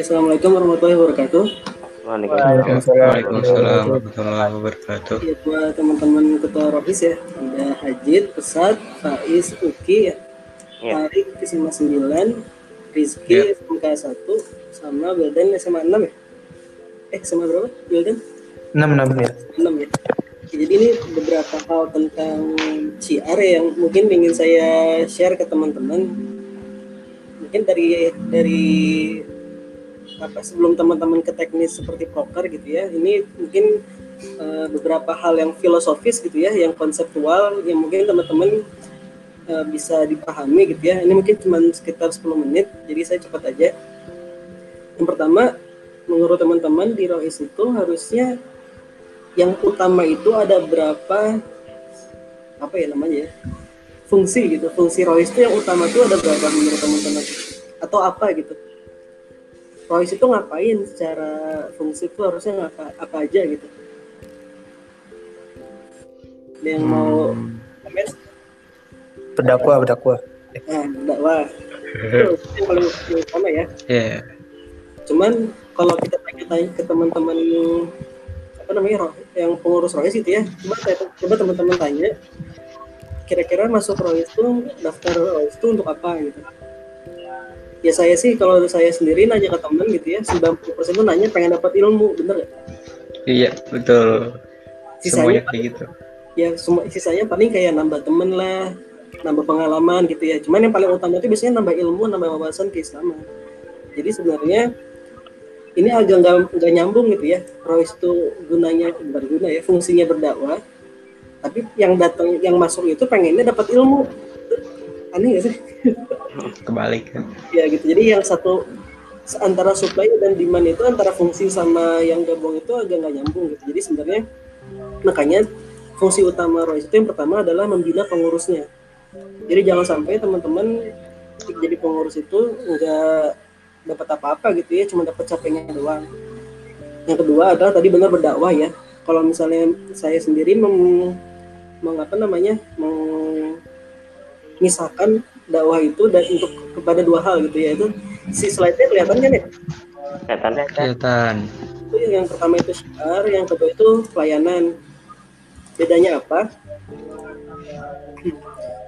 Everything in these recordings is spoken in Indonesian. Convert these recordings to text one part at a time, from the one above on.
Assalamualaikum warahmatullahi wabarakatuh. Waalaikumsalam warahmatullahi wabarakatuh. Ya, buat teman-teman ketua Rohis ya, ada Hajid, Pesat, Faiz, Uki ya. Tarik SMA 9, Rizky Ya. SMK 1, sama Wildan SMA 6 ya? Eh, SMA berapa? Wildan? 6 6 ya. 6 ya. Jadi ini hal tentang CR yang mungkin ingin saya share ke teman-teman. Mungkin dari dari apa sebelum teman-teman ke teknis seperti proker gitu ya. Ini mungkin eh, beberapa hal yang filosofis gitu ya, yang konseptual yang mungkin teman-teman eh, bisa dipahami gitu ya. Ini mungkin cuma sekitar 10 menit, jadi saya cepat aja. Yang pertama, menurut teman-teman di Rohis itu harusnya yang utama itu ada berapa apa ya namanya ya fungsi gitu fungsi Rohis itu yang utama itu ada berapa menurut teman-teman? Atau apa gitu? Rohis itu ngapain? Secara fungsi itu harusnya ngapa apa aja gitu. Ada yang mau komen? Berdakwah, berdakwah. nah dakwah itu yang paling utama ya. Ya, cuman kalau kita tanya-tanya ke teman-teman apa namanya roh yang pengurus rohis itu ya coba coba teman-teman tanya kira-kira masuk rohis itu daftar rohis itu untuk apa gitu ya saya sih kalau saya sendiri nanya ke teman gitu ya 90% itu nanya pengen dapat ilmu bener gak? iya betul. sisanya Semuanya kayak gitu. ya semua sisanya paling kayak nambah temen lah nambah pengalaman gitu ya cuman yang paling utama itu biasanya nambah ilmu nambah wawasan keislaman jadi sebenarnya ini agak nggak nggak nyambung gitu ya Rois itu gunanya bukan guna ya fungsinya berdakwah tapi yang datang yang masuk itu pengennya dapat ilmu. Aneh gak sih? Kebalik. Ya gitu. Jadi yang satu antara supply dan demand itu antara fungsi sama yang gabung itu agak nggak nyambung gitu. Jadi sebenarnya makanya fungsi utama Royce itu yang pertama adalah membina pengurusnya. Jadi jangan sampai teman-teman jadi pengurus itu nggak dapat apa-apa gitu ya cuma dapat capeknya doang. Yang kedua adalah tadi benar berdakwah ya. Kalau misalnya saya sendiri mem, meng- apa namanya memisahkan dakwah itu dan untuk kepada dua hal gitu ya. Itu si slide-nya kelihatan kan ya? Kelihatan. Kelihatan. itu yang pertama itu syiar yang kedua itu pelayanan. Bedanya apa?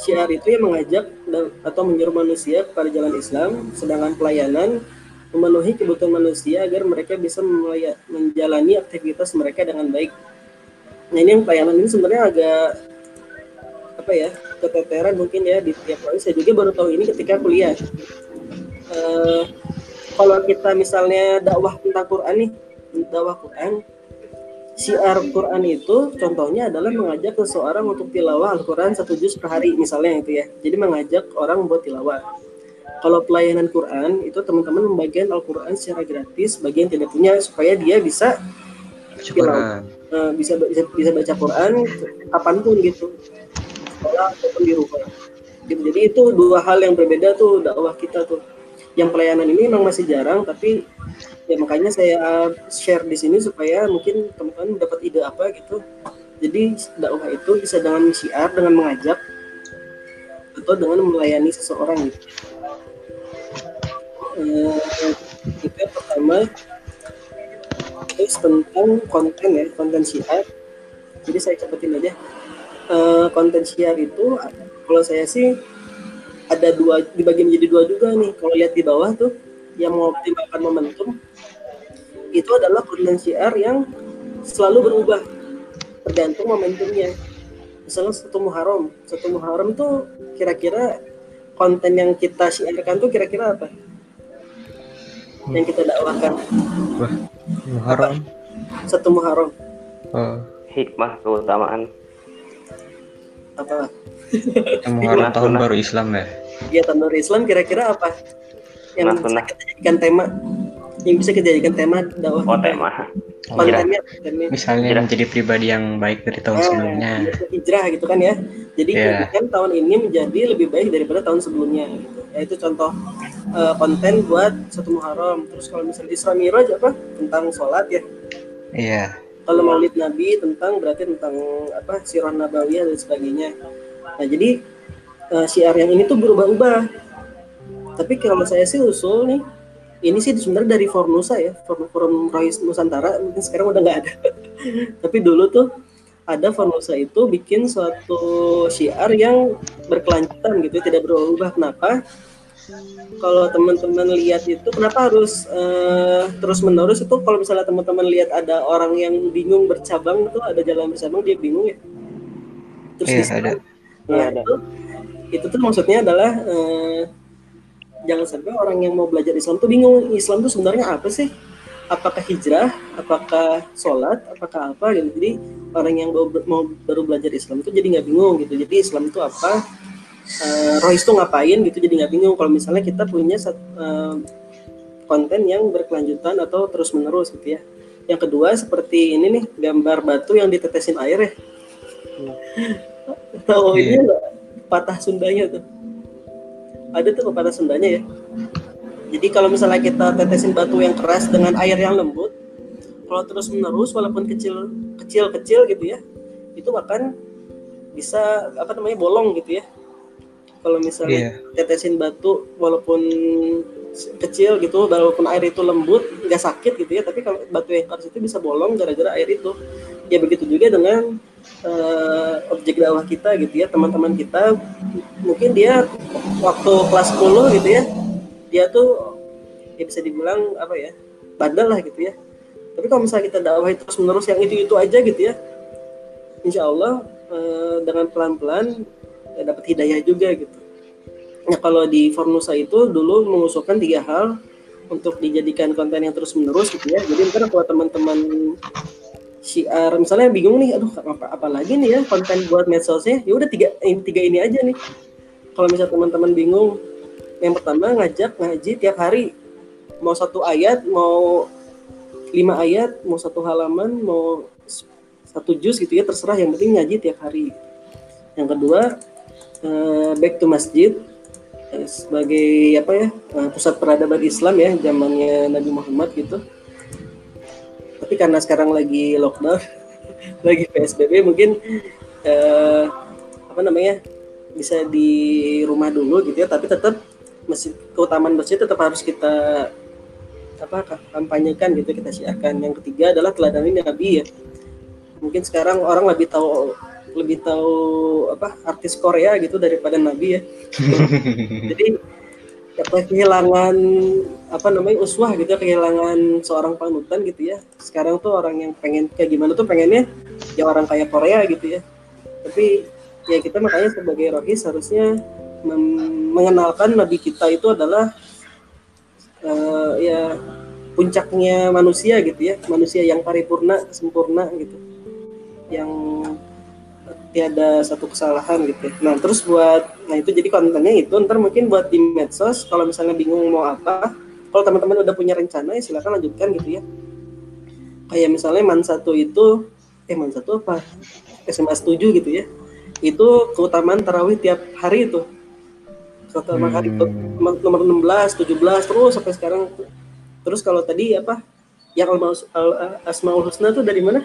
Syiar itu yang mengajak dan, atau menyuruh manusia kepada jalan Islam sedangkan pelayanan memenuhi kebutuhan manusia agar mereka bisa menjalani aktivitas mereka dengan baik nah ini yang pelayanan ini sebenarnya agak apa ya keteteran mungkin ya di tiap kali saya juga baru tahu ini ketika kuliah. Eh, kalau kita misalnya dakwah tentang Quran nih dakwah Quran syiar Quran itu contohnya adalah mengajak seseorang untuk tilawah Al-Quran satu juz per hari misalnya itu ya. Jadi mengajak orang buat tilawah. Kalau pelayanan Quran itu teman-teman membagikan Al-Quran secara gratis bagi yang tidak punya supaya dia bisa Syukuran. Eh, bisa bisa bisa baca Quran kapan pun gitu. Sekolah ataupun di rumah. Gitu. jadi itu dua hal yang berbeda tuh dakwah kita tuh. Yang pelayanan ini memang masih jarang tapi ya makanya saya share di sini supaya mungkin teman-teman dapat ide apa gitu. Jadi dakwah itu bisa dengan syiar dengan mengajak atau dengan melayani seseorang gitu. Eh, itu yang pertama terus tentang konten ya konten syiar jadi saya cepetin aja. Eh, konten syiar itu kalau saya sih ada dua dibagi menjadi dua juga nih. Kalau lihat di bawah tuh yang mengoptimalkan momentum itu adalah konten syiar yang selalu berubah. Tergantung momentumnya. Misalnya satu Muharram. Satu Muharram tuh kira-kira konten yang kita syiarkan tuh kira-kira apa? Yang kita dakwahkan. Wah, Muharram. satu Muharram Oh, Hikmah keutamaan. apa yang Muharram tahun baru Islam ya. kegiatan dari Islam kira-kira apa yang bisa Sunnah-sunnah. kita jadikan tema yang bisa kita jadikan tema dakwah Oh kita? tema. Kontennya kontennya Misalnya Hijrah. menjadi pribadi yang baik dari tahun Ah, sebelumnya. hijrah gitu kan ya jadi Iya. kan tahun ini menjadi lebih baik daripada tahun sebelumnya gitu ya itu contoh eh, konten buat satu Muharram terus kalau misalnya Isra Miraj apa tentang sholat ya Iya. kalau Maulid Nabi tentang berarti tentang apa sirah nabawiyah dan sebagainya nah jadi eh, syiar yang ini tuh berubah-ubah tapi kalau saya sih usul nih ini sih sebenarnya dari Fornusa ya forum, forum Rohis Nusantara mungkin sekarang udah nggak ada tapi dulu tuh ada Fornusa itu bikin suatu syiar yang berkelanjutan gitu tidak berubah kenapa kalau teman-teman lihat itu kenapa harus uh, terus menerus itu kalau misalnya teman-teman lihat ada orang yang bingung bercabang itu ada jalan bercabang dia bingung ya terus Iya, diserang. ada. nah ada. itu itu tuh maksudnya adalah uh, jangan sampai orang yang mau belajar Islam tuh bingung Islam tuh sebenarnya apa sih? Apakah hijrah? Apakah sholat? Apakah apa gitu? Jadi orang yang baru, mau baru belajar Islam itu jadi nggak bingung gitu. Jadi Islam itu apa? Uh, Rohis itu ngapain gitu? Jadi nggak bingung. Kalau misalnya kita punya uh, konten yang berkelanjutan atau terus menerus gitu ya. Yang kedua seperti ini nih gambar batu yang ditetesin air ya. Tahu ini Iya. patah Sundanya tuh ada tuh pepatah Sundanya ya jadi kalau misalnya kita tetesin batu yang keras dengan air yang lembut kalau terus menerus walaupun kecil kecil kecil gitu ya itu akan bisa apa namanya bolong gitu ya kalau misalnya Iya. tetesin batu walaupun kecil gitu walaupun air itu lembut nggak sakit gitu ya tapi kalau batu keras itu bisa bolong gara-gara air itu. Ya begitu juga dengan eh, objek dakwah kita gitu ya teman-teman kita. Mungkin dia waktu kelas 10 gitu ya dia tuh ya bisa dibilang apa ya bandel lah gitu ya. Tapi kalau misalnya kita dakwah terus menerus yang itu itu aja gitu ya insya Allah eh, dengan pelan-pelan ya dapat hidayah juga gitu Nah kalau di Fornusa itu dulu mengusulkan tiga hal untuk dijadikan konten yang terus menerus gitu ya. Jadi ntar kalau teman-teman syiar misalnya bingung nih, aduh apa, apa lagi nih ya konten buat medsosnya? Ya udah tiga ini tiga ini aja nih. Kalau misalnya teman-teman bingung, yang pertama ngajak ngaji tiap hari, mau satu ayat, mau lima ayat, mau satu halaman, mau satu juz gitu ya terserah. Yang penting ngaji tiap hari. Yang kedua eh, back to masjid eh, sebagai apa ya eh, pusat peradaban Islam ya zamannya Nabi Muhammad gitu. Tapi karena sekarang lagi lockdown, lagi PSBB mungkin eh, apa namanya bisa di rumah dulu gitu ya. Tapi tetap masjid keutamaan masjid tetap harus kita apa kampanyekan gitu kita siarkan. Yang ketiga adalah teladani Nabi ya. Mungkin sekarang orang lebih tahu lebih tahu apa artis Korea gitu daripada Nabi ya. Jadi apa kehilangan apa namanya uswah gitu ya kehilangan seorang panutan gitu ya. Sekarang tuh orang yang pengen kayak gimana tuh pengennya ya orang kayak Korea gitu ya. Tapi ya kita makanya sebagai rohis harusnya mengenalkan Nabi kita itu adalah eh, ya puncaknya manusia gitu ya, manusia yang paripurna, sempurna gitu. Yang tiada satu kesalahan gitu. ya. Nah terus buat, nah itu jadi kontennya itu ntar mungkin buat di medsos kalau misalnya bingung mau apa, kalau teman-teman udah punya rencana ya silakan lanjutkan gitu ya. Kayak misalnya man satu itu, eh man satu apa? SMA 7 gitu ya. Itu keutamaan tarawih tiap hari itu. Keutamaan hari itu Hmm. nomor 16, 17 terus sampai sekarang. Terus kalau tadi apa? Yang Asmaul Husna tuh dari mana?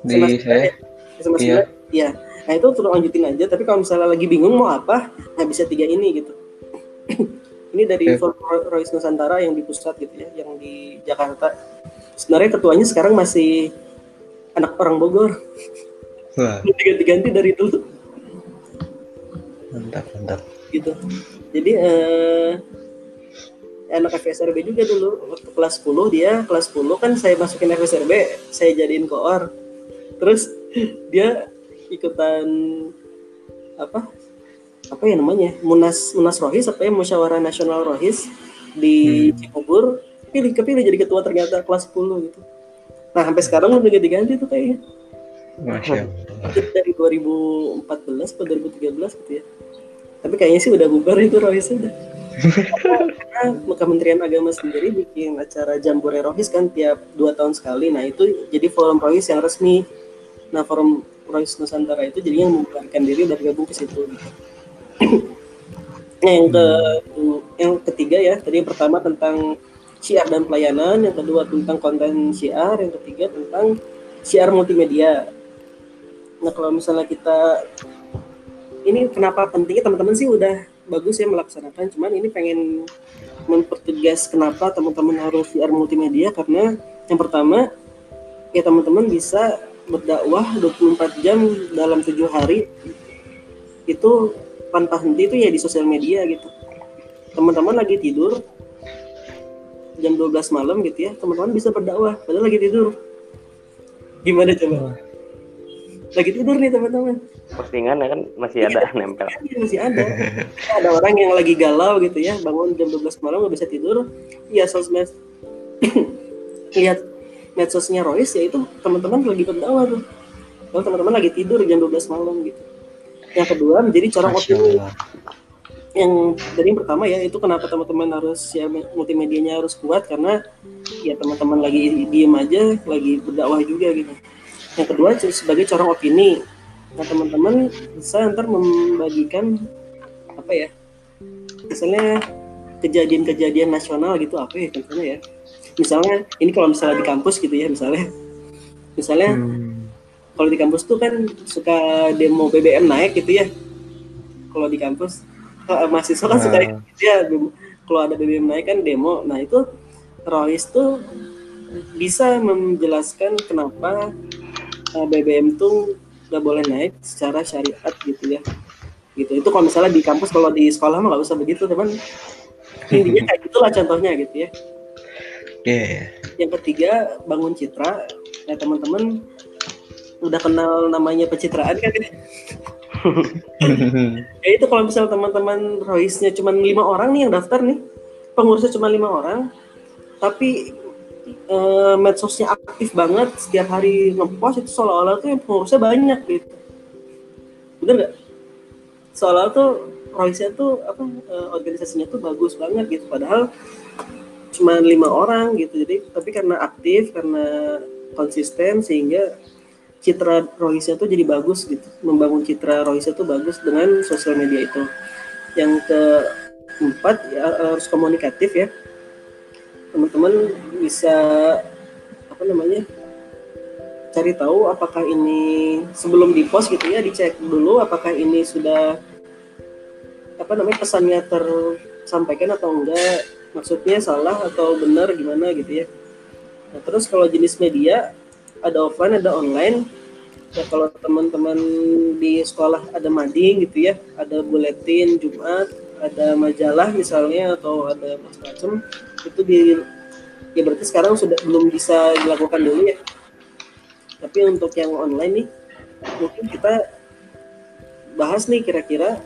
Di SMA saya SMA Iya. 9? Iya. Nah itu terus lanjutin aja. Tapi kalau misalnya lagi bingung mau apa, nah bisa tiga ini gitu. ini dari. Forum Royce Nusantara yang di pusat gitu ya, yang di Jakarta. Sebenarnya ketuanya sekarang masih anak orang Bogor. wah Diganti-ganti dari dulu mantap mantap. gitu. Jadi eh, anak FSRB juga dulu waktu kelas 10 dia kelas 10 kan saya masukin FSRB, saya jadiin koor. Terus dia ikutan apa? Apa ya namanya? Munas Munas Rohis apa ya musyawarah nasional Rohis di Cibubur pilih kepilih jadi ketua ternyata kelas 10 gitu. Nah, sampai sekarang udah ganti-ganti tuh kayaknya. Masya Allah. Mungkin dari 2014 atau 2013 gitu ya. Tapi kayaknya sih udah bubar itu Rohis udah. Karena Kementerian Agama sendiri bikin acara Jambore Rohis kan tiap dua tahun sekali. Nah itu jadi forum Rohis yang resmi. Nah forum Rohis Nusantara itu jadinya membubarkan diri dan gabung ke situ. Gitu. nah, yang ke yang ketiga ya tadi yang pertama tentang syiar dan pelayanan, yang kedua tentang konten syiar, yang ketiga tentang syiar multimedia. Nah kalau misalnya kita ini kenapa pentingnya teman-teman sih udah bagus ya melaksanakan cuman ini pengen mempertegas kenapa teman-teman harus siar multimedia karena yang pertama ya teman-teman bisa berdakwah 24 jam dalam tujuh hari itu tanpa henti itu ya di sosial media gitu. Teman-teman lagi tidur jam 12 malam gitu ya teman-teman bisa berdakwah padahal lagi tidur. Gimana coba? Lagi tidur nih teman-teman. Postingan kan masih ada nempel. Iya, masih ada. Ada orang yang lagi galau gitu ya bangun jam 12 malam nggak bisa tidur. Ya sosmed. Lihat medsosnya Royce ya itu teman-teman lagi berdakwah tuh. Kalau teman-teman lagi tidur jam 12 malam gitu. Yang kedua menjadi corong opini. Yang dari yang pertama ya itu kenapa teman-teman harus ya multimedianya harus kuat? Karena ya teman-teman lagi diem aja lagi berdakwah juga gitu. Yang kedua sebagai corong opini nah teman-teman bisa ntar membagikan apa ya misalnya kejadian-kejadian nasional gitu apa ya contohnya ya misalnya ini kalau misalnya di kampus gitu ya misalnya. Misalnya Hmm. kalau di kampus tuh kan suka demo BBM naik gitu ya. Kalau di kampus eh, mahasiswa kan suka Ah. gitu ya kalau ada BBM naik kan demo. Nah itu Royce tuh bisa menjelaskan kenapa eh, BBM tuh nggak boleh naik secara syariat gitu ya. Gitu. Itu kalau misalnya di kampus kalau di sekolah mah nggak usah begitu teman intinya kayak gitulah contohnya gitu ya Iya. yang ketiga bangun citra. Ya teman-teman udah kenal namanya pencitraan kan? Ya itu kalau misalnya teman-teman Royce-nya cuma lima orang nih yang daftar nih. Pengurusnya cuma lima orang. Tapi eh, medsosnya aktif banget setiap hari ngepost itu seolah-olah tuh yang pengurusnya banyak gitu. Bener nggak? Seolah tuh Royce-nya tuh apa eh, organisasinya tuh bagus banget gitu. Padahal cuma lima orang gitu. Jadi tapi karena aktif karena konsisten sehingga citra Royce tuh jadi bagus gitu. Membangun citra Royce tuh bagus dengan sosial media itu. Yang keempat ya, harus komunikatif ya. Teman-teman bisa apa namanya cari tahu apakah ini sebelum di post gitu ya dicek dulu apakah ini sudah apa namanya pesannya tersampaikan atau enggak maksudnya salah atau benar gimana gitu ya. Nah, terus kalau jenis media ada offline ada online. Ya kalau teman-teman di sekolah ada mading gitu ya ada buletin Jumat ada majalah misalnya atau ada macam-macam itu di ya berarti sekarang sudah belum bisa dilakukan dulu ya. Tapi untuk yang online nih mungkin kita bahas nih kira-kira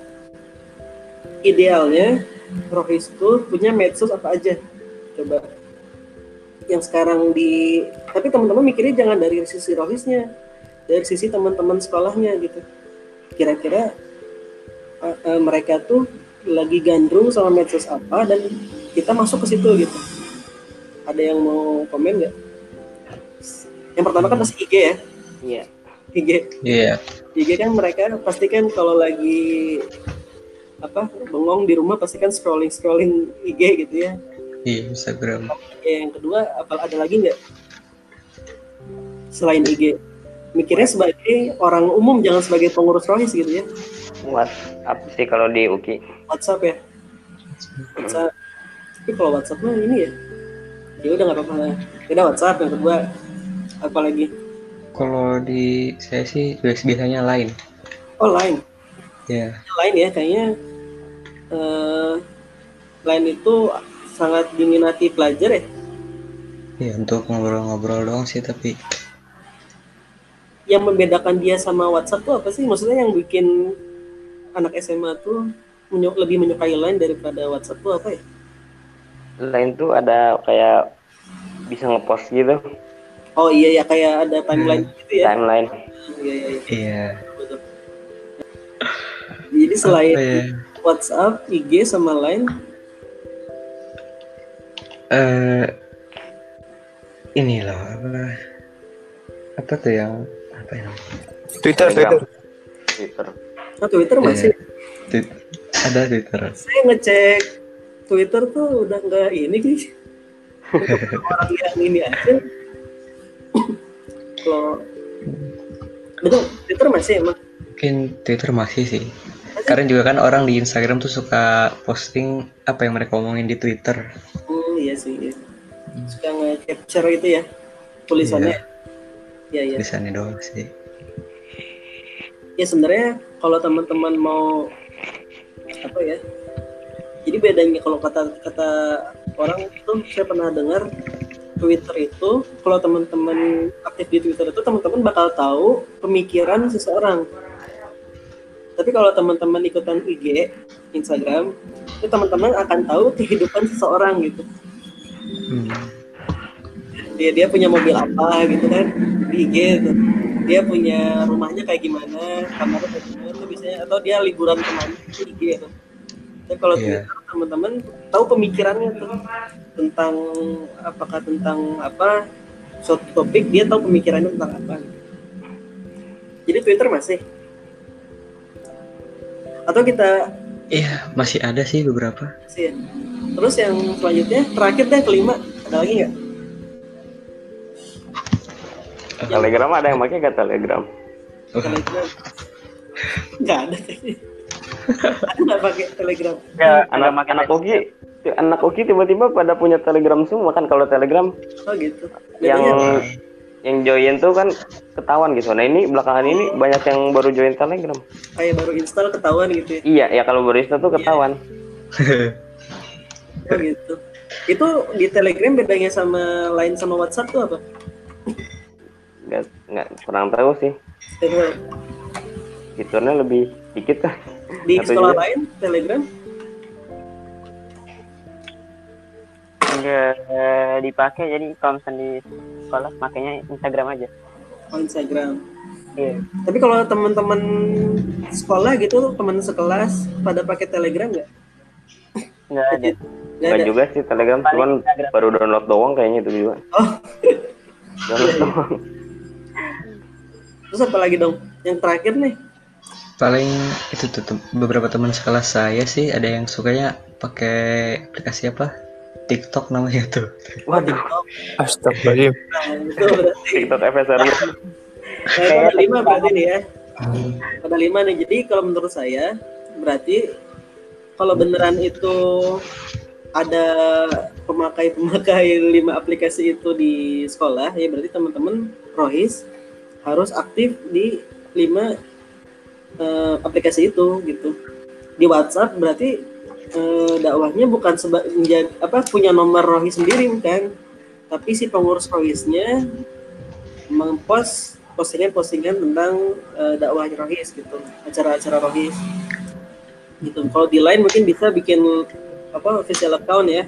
idealnya Rohis itu punya medsos apa aja? Coba. Yang sekarang di tapi teman-teman mikirnya jangan dari sisi Rohisnya dari sisi teman-teman sekolahnya gitu. Kira-kira uh, uh, mereka tuh lagi gandrung sama medsos apa dan kita masuk ke situ gitu. Ada yang mau komen nggak? Yang pertama kan pasti IG ya? Iya. IG Iya. IG kan mereka pasti kan kalau lagi apa bengong di rumah pasti kan scrolling scrolling IG gitu ya. Iya, Instagram. yang kedua apa ada lagi nggak? Selain IG mikirnya sebagai orang umum jangan sebagai pengurus rohis gitu ya. WhatsApp sih kalau di UKI WhatsApp ya? WhatsApp. Tapi kalau WhatsApp mah ini ya. Ya udah nggak apa-apa. Beda WhatsApp yang kedua. Apa lagi? Kalau di saya sih biasanya lain. oh lain Ya. lain ya kayaknya eh, lain itu sangat diminati pelajar ya Ya untuk ngobrol-ngobrol doang sih tapi yang membedakan dia sama WhatsApp tuh apa sih? Maksudnya yang bikin anak SMA tuh menyu- lebih menyukai Line daripada WhatsApp tuh apa ya? lain tuh ada kayak bisa ngepost gitu Oh iya ya kayak ada timeline gitu ya. timeline Iya iya iya. iya. Jadi selain Apa ya? WhatsApp, IG sama Line, Eh ini loh apa apa tuh yang apa ya? Twitter, Twitter. Twitter oh, Twitter masih. Twi- ada Twitter. Saya ngecek Twitter tuh udah nggak ini guys. Untuk orang yang ini aja. Kalau betul Twitter masih emang Mungkin Twitter masih sih. Sekarang juga kan orang di Instagram tuh suka posting apa yang mereka omongin di Twitter. Hmm, iya sih. Iya. Suka nge-capture itu ya tulisannya. Iya, iya. Tulisannya doang sih. Ya sebenarnya kalau teman-teman mau apa ya? Jadi bedanya kalau kata kata orang itu saya pernah dengar Twitter itu kalau teman-teman aktif di Twitter itu teman-teman bakal tahu pemikiran seseorang. Tapi kalau teman-teman ikutan IG, Instagram, itu teman-teman akan tahu kehidupan seseorang gitu. Hmm. Dia dia punya mobil apa gitu kan di IG gitu. Dia punya rumahnya kayak gimana, kamarnya kayak gimana tuh biasanya atau dia liburan ke mana di IG gitu. Tapi kalau Iya. Twitter teman-teman tahu pemikirannya tuh tentang apakah tentang apa suatu topik dia tahu pemikirannya tentang apa. gitu. Jadi Twitter masih atau kita Iya, masih ada sih beberapa. sih ya. Terus yang selanjutnya terakhir deh kelima ada lagi nggak? Telegram ada yang pakai gak Telegram? Telegram nggak ada kayaknya. Ada nggak pakai Telegram? Ya, anak anak Oki, anak Oki tiba-tiba pada punya Telegram semua kan kalau Telegram Oh gitu. yang apa? Yang join tuh kan ketahuan gitu. Nah ini belakangan ini banyak yang baru join Telegram. kayak baru install ketahuan gitu ya. Iya, ya kalau baru install tuh ketahuan. Oh gitu. Itu di Telegram bedanya sama lain sama WhatsApp tuh apa? Nggak nggak kurang tahu sih. Coba Fiturnya lebih dikit kan. Di sekolah lain Telegram? Enggak dipakai jadi kalau misalnya di sekolah makanya Instagram aja. Oh Instagram. Iya. Tapi kalau teman-teman sekolah gitu, teman sekelas pada pakai Telegram nggak? Enggak ada. Nggak Nggak ada. juga sih Telegram, Paling cuman Instagram. baru download doang kayaknya itu juga. Oh, Download doang. terus apa lagi dong? Yang terakhir nih, Paling itu tuh beberapa teman sekelas saya sih ada yang sukanya pakai aplikasi apa? TikTok namanya tuh. Waduh, berarti TikTok FSR nah, itu ada lima berarti nih ya. Ada lima nih. Jadi kalau menurut saya berarti kalau beneran itu ada pemakai-pemakai lima aplikasi itu di sekolah ya berarti teman-teman Rohis harus aktif di lima eh, aplikasi itu gitu di WhatsApp berarti eh, dakwahnya bukan seba, menjadi apa punya nomor Rohis sendiri bukan. Tapi si pengurus Rohisnya mempost postingan-postingan tentang eh, dakwah Rohis gitu. Acara-acara Rohis. Gitu. Kalau di lain mungkin bisa bikin apa official account ya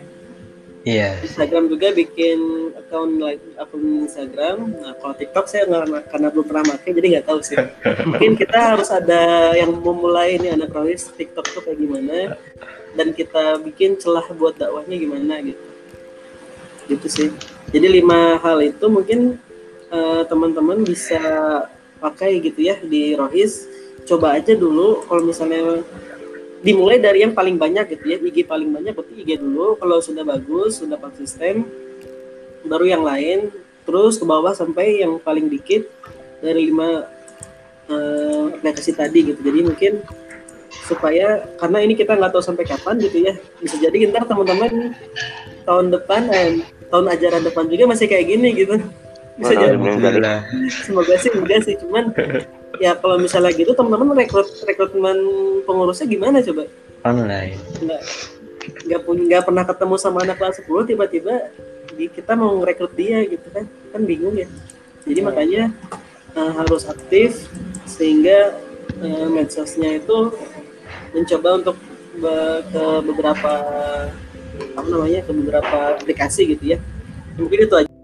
Iya. Instagram juga bikin akun like akun Instagram. Nah kalau TikTok saya nggak karena belum pernah pakai jadi nggak tahu sih. Mungkin kita harus ada yang memulai ini anak Rohis TikTok tuh kayak gimana dan kita bikin celah buat dakwahnya gimana gitu. Gitu sih. Jadi lima hal itu mungkin eh, teman-teman bisa pakai gitu ya di Rohis. Coba aja dulu kalau misalnya dimulai dari yang paling banyak gitu ya IG paling banyak berarti IG dulu kalau sudah bagus sudah konsisten baru yang lain terus ke bawah sampai yang paling dikit dari lima eh, aplikasi tadi gitu. Jadi mungkin supaya karena ini kita nggak tahu sampai kapan gitu ya bisa jadi ntar teman-teman tahun depan eh, tahun ajaran depan juga masih kayak gini gitu. Bisa Mana jadi. semoga sih enggak sih cuman ya kalau misalnya gitu teman-teman rekrut rekrutmen pengurusnya gimana coba? Online. nggak nggak punya nggak pernah ketemu sama anak kelas 10 tiba-tiba kita mau ngerekrut dia gitu kan? Kan bingung ya. Jadi makanya eh, harus aktif sehingga eh, medsosnya itu mencoba untuk be- ke beberapa apa namanya ke beberapa aplikasi gitu ya. Mungkin itu aja